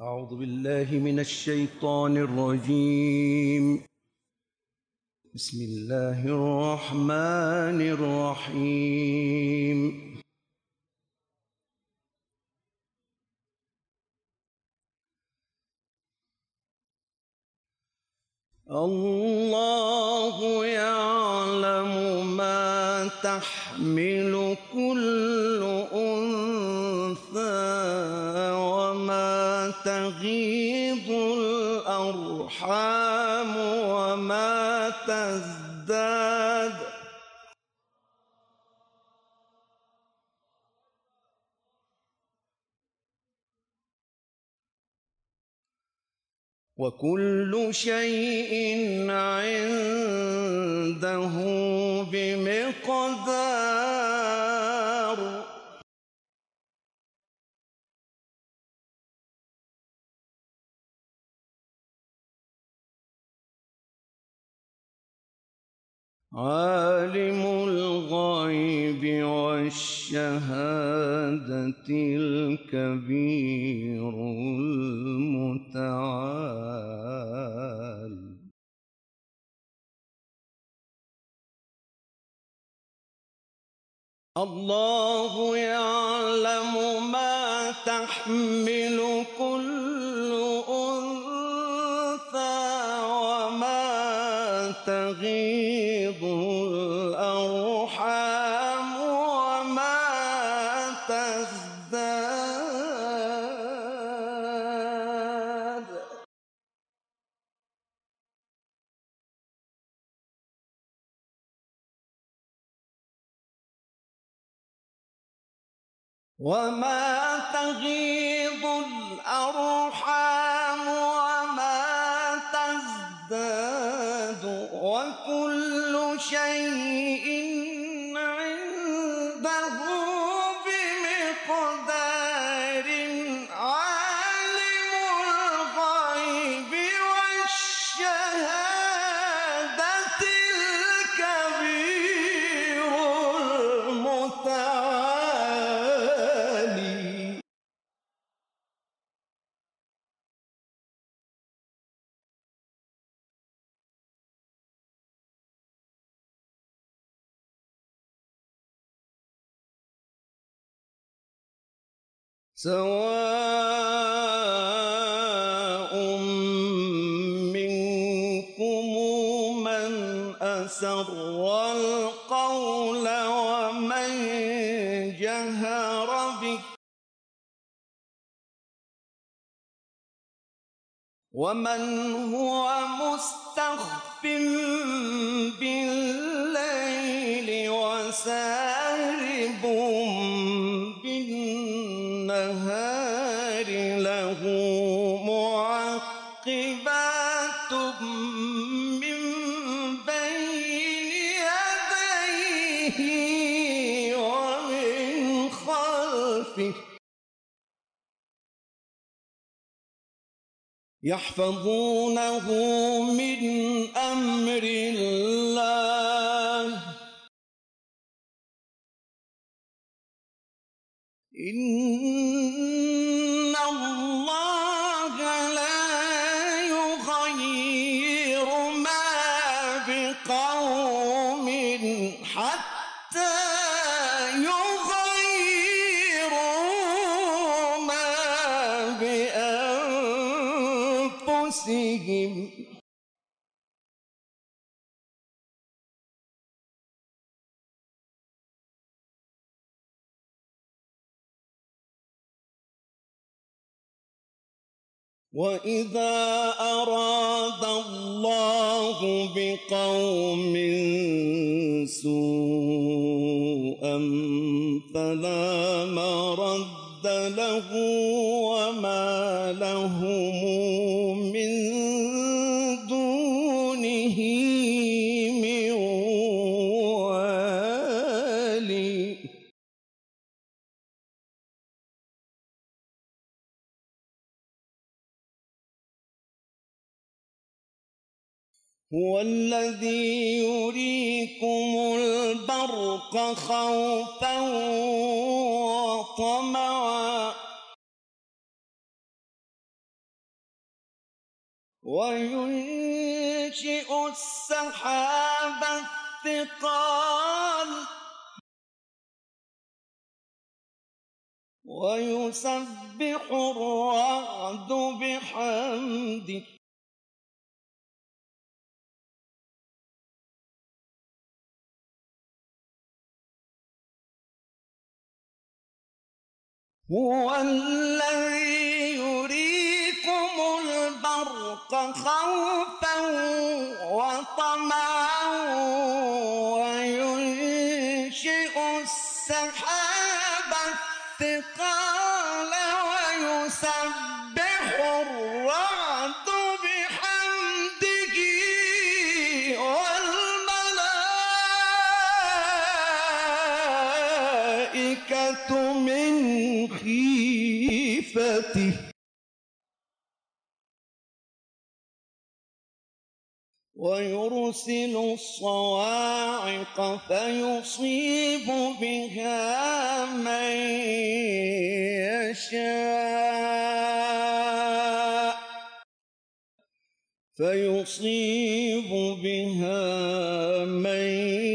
أعوذ بالله من الشيطان الرجيم. بسم الله الرحمن الرحيم. الله يعلم ما تحمل كل تغيض الأرحام وما تزداد. وكل شيء عنده بمقدار عالم الغيب والشهادة الكبير المتعال. الله يعلم ما تحمل تغيض الأرحام وما تزداد. وما تغيض الأرحام سواء منكم من أسر القول ومن جهر به ومن هو مستخف بالليل وسارب معقبات من بين يديه ومن خلفه. يحفظونه من أمر الله. إن بأنفسهم وإذا أراد الله بقوم سوءا فلا مرد له وما لهم هو الذي يريكم البرق خوفا وطمعا. وينشئ السحاب الثقال. ويسبح الرعد بحمده. هو الذي يريكم البرق خوفا وطمعا. خيفته ويرسل الصواعق فيصيب بها من يشاء. فيصيب بها من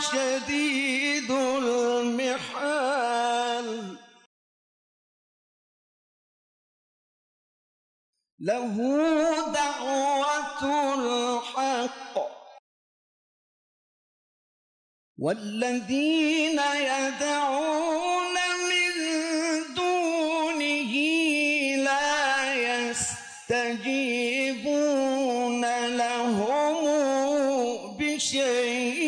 شديد المحال. له دعوة الحق. والذين يدعون من دونه لا يستجيبون لهم بشيء.